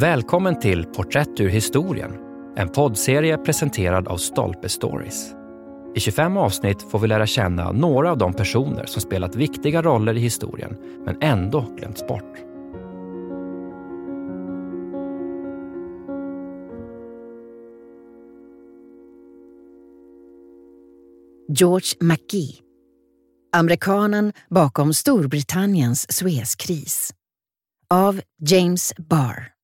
Välkommen till Porträtt ur historien, en poddserie presenterad av Stolpe Stories. I 25 avsnitt får vi lära känna några av de personer som spelat viktiga roller i historien, men ändå glömts bort. George McGee. Amerikanen bakom Storbritanniens Suezkris. Av James Barr.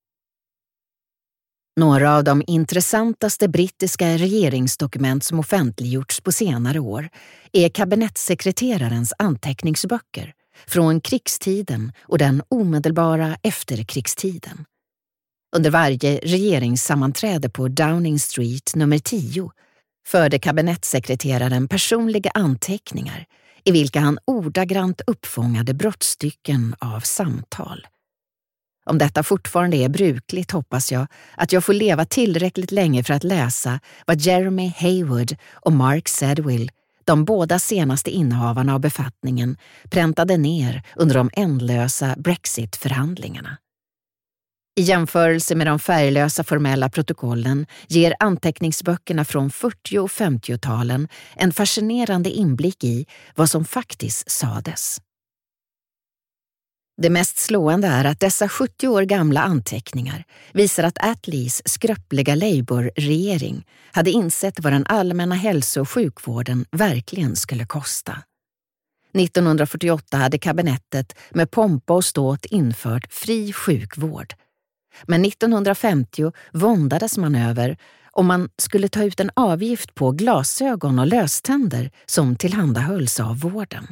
Några av de intressantaste brittiska regeringsdokument som offentliggjorts på senare år är kabinettssekreterarens anteckningsböcker från krigstiden och den omedelbara efterkrigstiden. Under varje regeringssammanträde på Downing Street nummer 10 förde kabinettssekreteraren personliga anteckningar i vilka han ordagrant uppfångade brottstycken av samtal. Om detta fortfarande är brukligt hoppas jag att jag får leva tillräckligt länge för att läsa vad Jeremy Haywood och Mark Sedwill, de båda senaste innehavarna av befattningen, präntade ner under de ändlösa Brexit-förhandlingarna. I jämförelse med de färglösa formella protokollen ger anteckningsböckerna från 40 och 50-talen en fascinerande inblick i vad som faktiskt sades. Det mest slående är att dessa 70 år gamla anteckningar visar att Attlees skröpliga Labour-regering hade insett vad den allmänna hälso och sjukvården verkligen skulle kosta. 1948 hade kabinettet med pompa och ståt infört fri sjukvård. Men 1950 våndades man över om man skulle ta ut en avgift på glasögon och löständer som tillhandahölls av vården.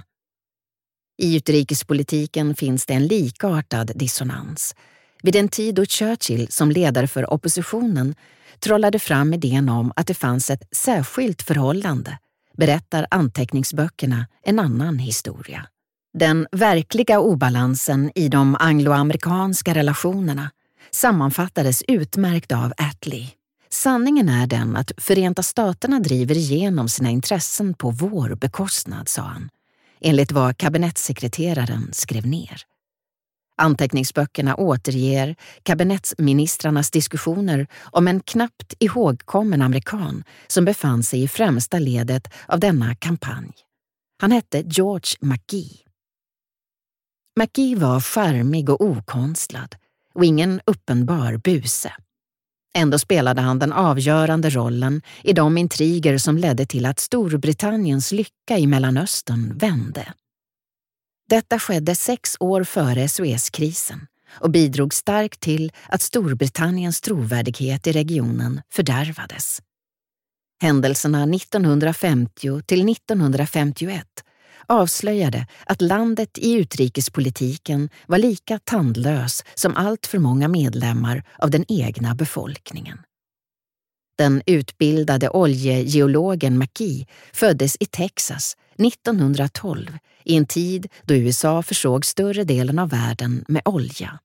I utrikespolitiken finns det en likartad dissonans. Vid en tid då Churchill som ledare för oppositionen trollade fram idén om att det fanns ett särskilt förhållande berättar anteckningsböckerna en annan historia. Den verkliga obalansen i de angloamerikanska relationerna sammanfattades utmärkt av Attlee. Sanningen är den att Förenta staterna driver igenom sina intressen på vår bekostnad, sa han enligt vad kabinettssekreteraren skrev ner. Anteckningsböckerna återger kabinettsministrarnas diskussioner om en knappt ihågkommen amerikan som befann sig i främsta ledet av denna kampanj. Han hette George McGee. McGee var charmig och okonstlad och ingen uppenbar buse. Ändå spelade han den avgörande rollen i de intriger som ledde till att Storbritanniens lycka i Mellanöstern vände. Detta skedde sex år före Suezkrisen och bidrog starkt till att Storbritanniens trovärdighet i regionen fördärvades. Händelserna 1950 till 1951 avslöjade att landet i utrikespolitiken var lika tandlös som allt för många medlemmar av den egna befolkningen. Den utbildade oljegeologen McKee föddes i Texas 1912 i en tid då USA försåg större delen av världen med olja.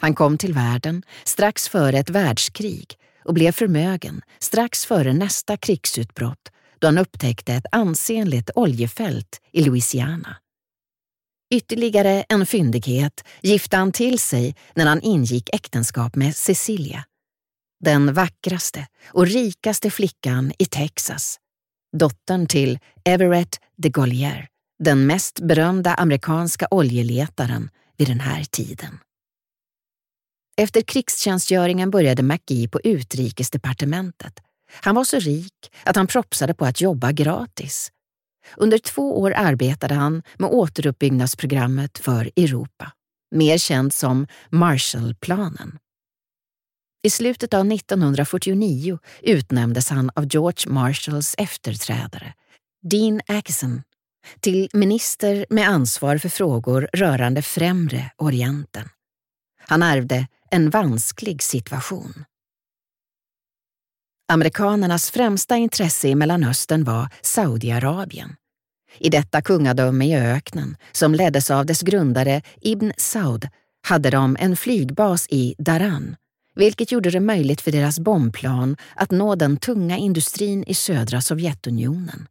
Han kom till världen strax före ett världskrig och blev förmögen strax före nästa krigsutbrott då han upptäckte ett ansenligt oljefält i Louisiana. Ytterligare en fyndighet gifte han till sig när han ingick äktenskap med Cecilia. Den vackraste och rikaste flickan i Texas. Dottern till Everett de Gaulier, den mest berömda amerikanska oljeletaren vid den här tiden. Efter krigstjänstgöringen började McGee på utrikesdepartementet han var så rik att han propsade på att jobba gratis. Under två år arbetade han med återuppbyggnadsprogrammet för Europa, mer känt som Marshallplanen. I slutet av 1949 utnämndes han av George Marshalls efterträdare, Dean Axon, till minister med ansvar för frågor rörande Främre Orienten. Han ärvde en vansklig situation. Amerikanernas främsta intresse i Mellanöstern var Saudiarabien. I detta kungadöme i öknen, som leddes av dess grundare Ibn Saud, hade de en flygbas i Daran, vilket gjorde det möjligt för deras bombplan att nå den tunga industrin i södra Sovjetunionen.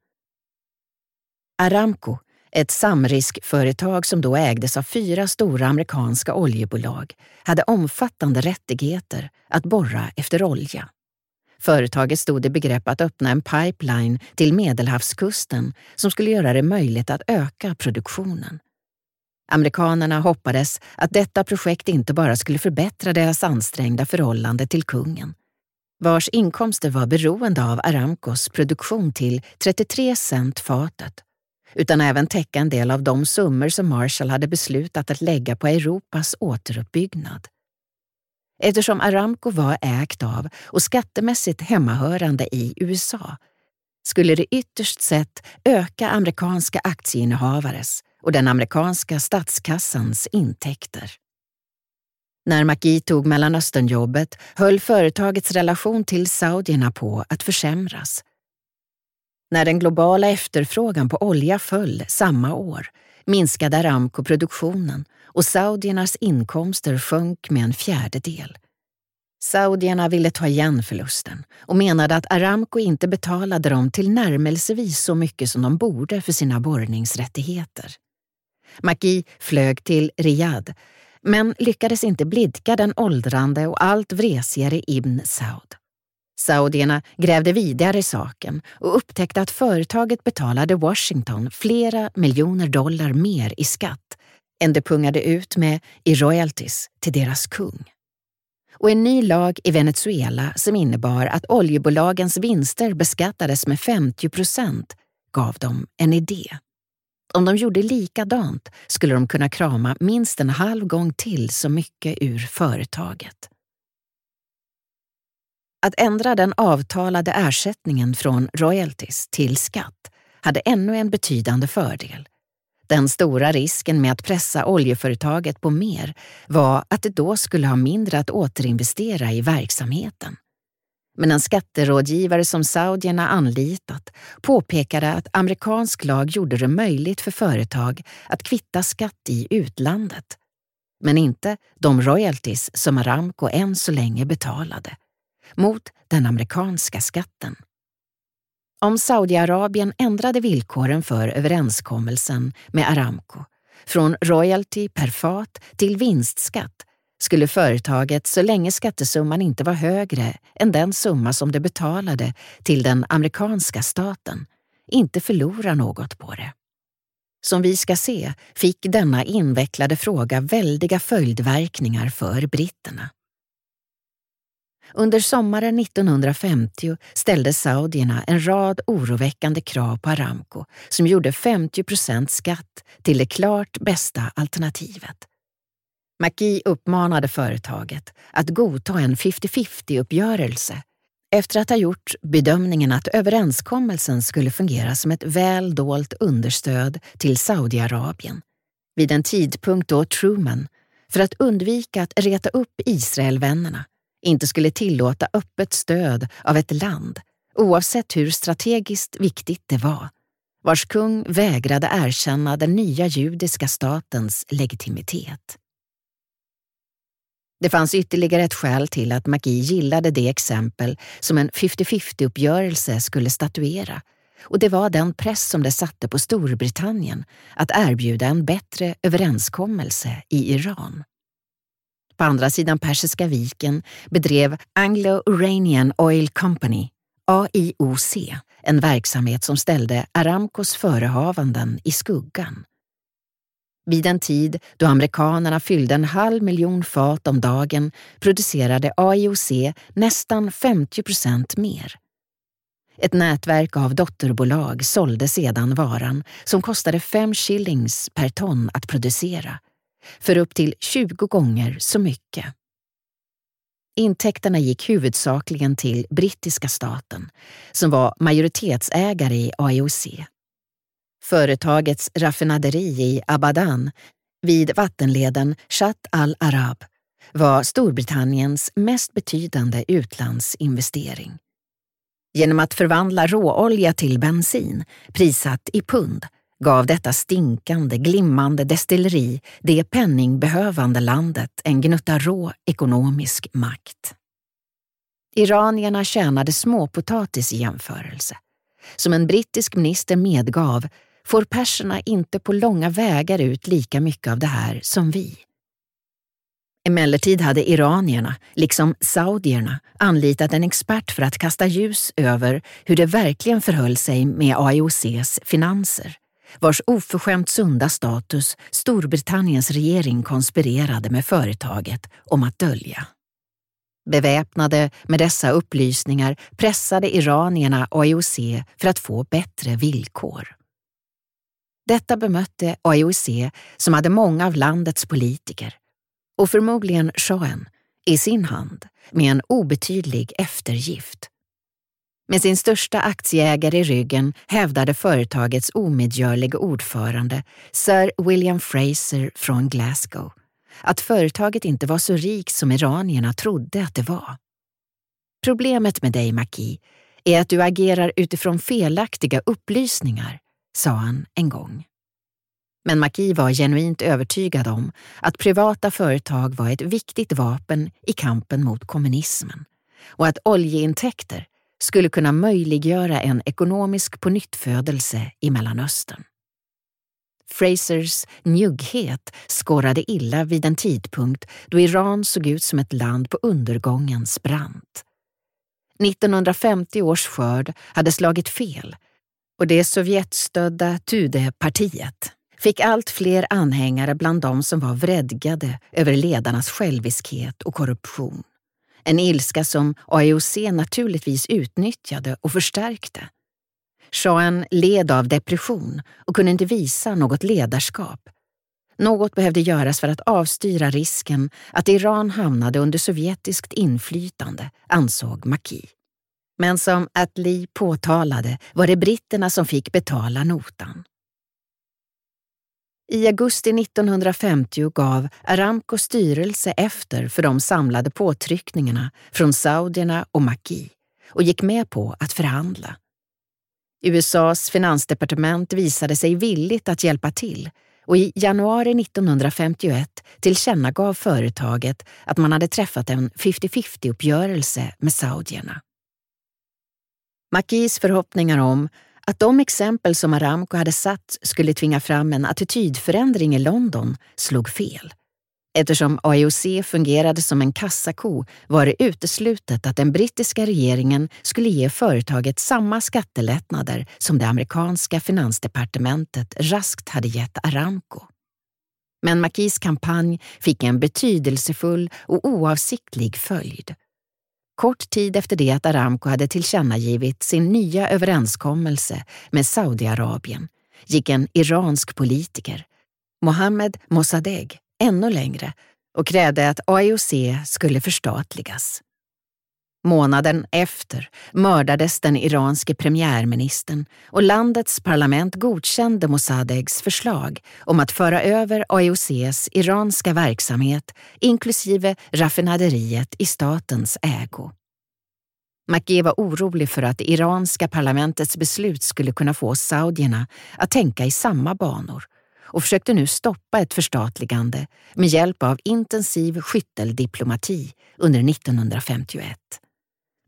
Aramco, Ett samriskföretag som då ägdes av fyra stora amerikanska oljebolag hade omfattande rättigheter att borra efter olja. Företaget stod i begrepp att öppna en pipeline till Medelhavskusten som skulle göra det möjligt att öka produktionen. Amerikanerna hoppades att detta projekt inte bara skulle förbättra deras ansträngda förhållande till kungen, vars inkomster var beroende av Aramcos produktion till 33 cent fatet, utan även täcka en del av de summor som Marshall hade beslutat att lägga på Europas återuppbyggnad. Eftersom Aramco var ägt av och skattemässigt hemmahörande i USA skulle det ytterst sett öka amerikanska aktieinnehavares och den amerikanska statskassans intäkter. När McGee tog Mellanösternjobbet höll företagets relation till saudierna på att försämras. När den globala efterfrågan på olja föll samma år minskade Aramco produktionen och saudiernas inkomster sjönk med en fjärdedel. Saudierna ville ta igen förlusten och menade att Aramco inte betalade dem till närmelsevis så mycket som de borde för sina borrningsrättigheter. Maki flög till Riyadh men lyckades inte blidka den åldrande och allt vresigare Ibn Saud. Saudierna grävde vidare i saken och upptäckte att företaget betalade Washington flera miljoner dollar mer i skatt än det pungade ut med i royalties till deras kung. Och en ny lag i Venezuela som innebar att oljebolagens vinster beskattades med 50 procent gav dem en idé. Om de gjorde likadant skulle de kunna krama minst en halv gång till så mycket ur företaget. Att ändra den avtalade ersättningen från royalties till skatt hade ännu en betydande fördel. Den stora risken med att pressa oljeföretaget på mer var att det då skulle ha mindre att återinvestera i verksamheten. Men en skatterådgivare som saudierna anlitat påpekade att amerikansk lag gjorde det möjligt för företag att kvitta skatt i utlandet. Men inte de royalties som Aramco än så länge betalade, mot den amerikanska skatten. Om Saudiarabien ändrade villkoren för överenskommelsen med Aramco från royalty per fat till vinstskatt skulle företaget, så länge skattesumman inte var högre än den summa som det betalade till den amerikanska staten, inte förlora något på det. Som vi ska se fick denna invecklade fråga väldiga följdverkningar för britterna. Under sommaren 1950 ställde saudierna en rad oroväckande krav på Aramco som gjorde 50 procent skatt till det klart bästa alternativet. Maki uppmanade företaget att godta en 50-50-uppgörelse efter att ha gjort bedömningen att överenskommelsen skulle fungera som ett väl dolt understöd till Saudiarabien vid en tidpunkt då Truman, för att undvika att reta upp Israelvännerna, inte skulle tillåta öppet stöd av ett land, oavsett hur strategiskt viktigt det var, vars kung vägrade erkänna den nya judiska statens legitimitet. Det fanns ytterligare ett skäl till att Maki gillade det exempel som en 50-50-uppgörelse skulle statuera och det var den press som det satte på Storbritannien att erbjuda en bättre överenskommelse i Iran. På andra sidan Persiska viken bedrev Anglo-Iranian Oil Company, AIOC, en verksamhet som ställde Aramcos förehavanden i skuggan. Vid en tid då amerikanerna fyllde en halv miljon fat om dagen producerade AIOC nästan 50 procent mer. Ett nätverk av dotterbolag sålde sedan varan som kostade 5 shillings per ton att producera för upp till 20 gånger så mycket. Intäkterna gick huvudsakligen till brittiska staten, som var majoritetsägare i AIOC. Företagets raffinaderi i Abadan vid vattenleden Shat al-Arab var Storbritanniens mest betydande utlandsinvestering. Genom att förvandla råolja till bensin, prissatt i pund, gav detta stinkande, glimmande destilleri det penningbehövande landet en gnutta rå ekonomisk makt. Iranierna tjänade småpotatis i jämförelse. Som en brittisk minister medgav får perserna inte på långa vägar ut lika mycket av det här som vi. Emellertid hade iranierna, liksom saudierna, anlitat en expert för att kasta ljus över hur det verkligen förhöll sig med AIOCs finanser, vars oförskämt sunda status Storbritanniens regering konspirerade med företaget om att dölja. Beväpnade med dessa upplysningar pressade iranierna AIOC för att få bättre villkor. Detta bemötte AIOC, som hade många av landets politiker, och förmodligen shahen, i sin hand med en obetydlig eftergift. Med sin största aktieägare i ryggen hävdade företagets omedgörlige ordförande, Sir William Fraser från Glasgow, att företaget inte var så rikt som iranierna trodde att det var. Problemet med dig, Maki, är att du agerar utifrån felaktiga upplysningar, sa han en gång. Men Maki var genuint övertygad om att privata företag var ett viktigt vapen i kampen mot kommunismen och att oljeintäkter skulle kunna möjliggöra en ekonomisk pånyttfödelse i Mellanöstern. Frasers njugghet skorrade illa vid en tidpunkt då Iran såg ut som ett land på undergångens brant. 1950 års skörd hade slagit fel och det Sovjetstödda Tudepartiet fick allt fler anhängare bland de som var vredgade över ledarnas själviskhet och korruption. En ilska som AIOC naturligtvis utnyttjade och förstärkte. Shahen led av depression och kunde inte visa något ledarskap. Något behövde göras för att avstyra risken att Iran hamnade under sovjetiskt inflytande, ansåg Maki. Men som Atli påtalade var det britterna som fick betala notan. I augusti 1950 gav Aramcos styrelse efter för de samlade påtryckningarna från saudierna och Maki och gick med på att förhandla. USAs finansdepartement visade sig villigt att hjälpa till och i januari 1951 tillkännagav företaget att man hade träffat en 50-50-uppgörelse med saudierna. Makis förhoppningar om att de exempel som Aramco hade satt skulle tvinga fram en attitydförändring i London slog fel. Eftersom AIOC fungerade som en kassako var det uteslutet att den brittiska regeringen skulle ge företaget samma skattelättnader som det amerikanska finansdepartementet raskt hade gett Aramco. Men Makis kampanj fick en betydelsefull och oavsiktlig följd. Kort tid efter det att Aramco hade tillkännagivit sin nya överenskommelse med Saudiarabien gick en iransk politiker, Mohammed Mossadegh, ännu längre och krävde att AIOC skulle förstatligas. Månaden efter mördades den iranske premiärministern och landets parlament godkände Mossadeghs förslag om att föra över AIOCs iranska verksamhet, inklusive raffinaderiet, i statens ägo. Maki var orolig för att det iranska parlamentets beslut skulle kunna få saudierna att tänka i samma banor och försökte nu stoppa ett förstatligande med hjälp av intensiv skytteldiplomati under 1951.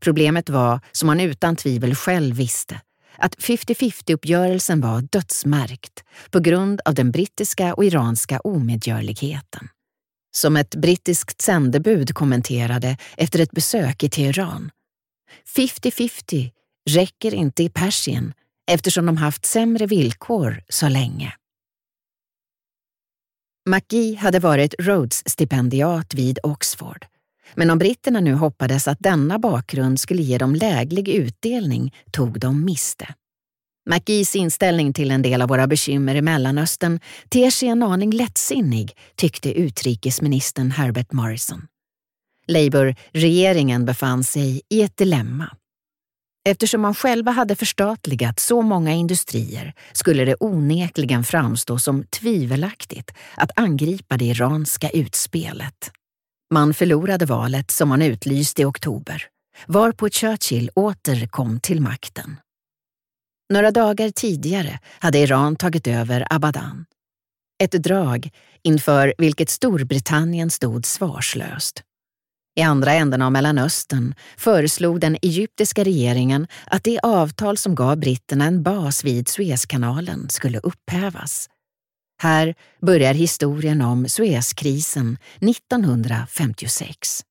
Problemet var, som han utan tvivel själv visste, att 50-50-uppgörelsen var dödsmärkt på grund av den brittiska och iranska omedgörligheten. Som ett brittiskt sändebud kommenterade efter ett besök i Teheran. 50-50 räcker inte i Persien eftersom de haft sämre villkor så länge. McGee hade varit Rhodes-stipendiat vid Oxford men om britterna nu hoppades att denna bakgrund skulle ge dem läglig utdelning tog de miste. McGees inställning till en del av våra bekymmer i Mellanöstern ter sig en aning lättsinnig, tyckte utrikesministern Herbert Morrison. Labour-regeringen befann sig i ett dilemma. Eftersom man själva hade förstatligat så många industrier skulle det onekligen framstå som tvivelaktigt att angripa det iranska utspelet. Man förlorade valet som man utlyste i oktober, varpå Churchill åter kom till makten. Några dagar tidigare hade Iran tagit över Abadan. Ett drag inför vilket Storbritannien stod svarslöst. I andra änden av Mellanöstern föreslog den egyptiska regeringen att det avtal som gav britterna en bas vid Suezkanalen skulle upphävas. Här börjar historien om Suezkrisen 1956.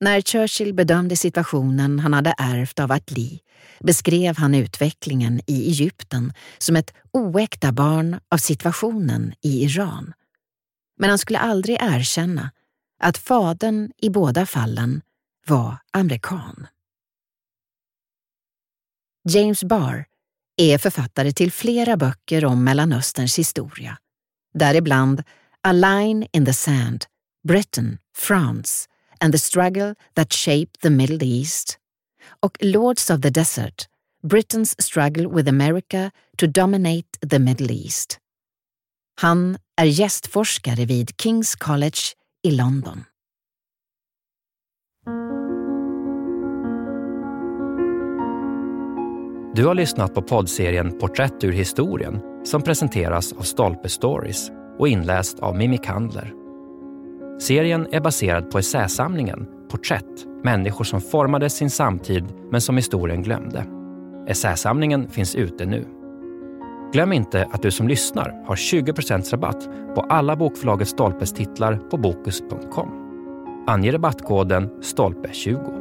När Churchill bedömde situationen han hade ärvt av Attlee beskrev han utvecklingen i Egypten som ett oäkta barn av situationen i Iran. Men han skulle aldrig erkänna att fadern i båda fallen var amerikan. James Barr är författare till flera böcker om Mellanösterns historia, däribland A line in the sand, Britain, France and the struggle that shaped the Middle East och Lords of the Desert, Britain's struggle with America to dominate the Middle East. Han är gästforskare vid King's College i London. Du har lyssnat på poddserien Porträtt ur historien som presenteras av Stolpe Stories och inläst av Mimmi Kandler. Serien är baserad på essäsamlingen Porträtt, människor som formade sin samtid men som historien glömde. Essäsamlingen finns ute nu. Glöm inte att du som lyssnar har 20% rabatt på alla bokförlaget Stolpes titlar på Bokus.com. Ange rabattkoden STOLPE20.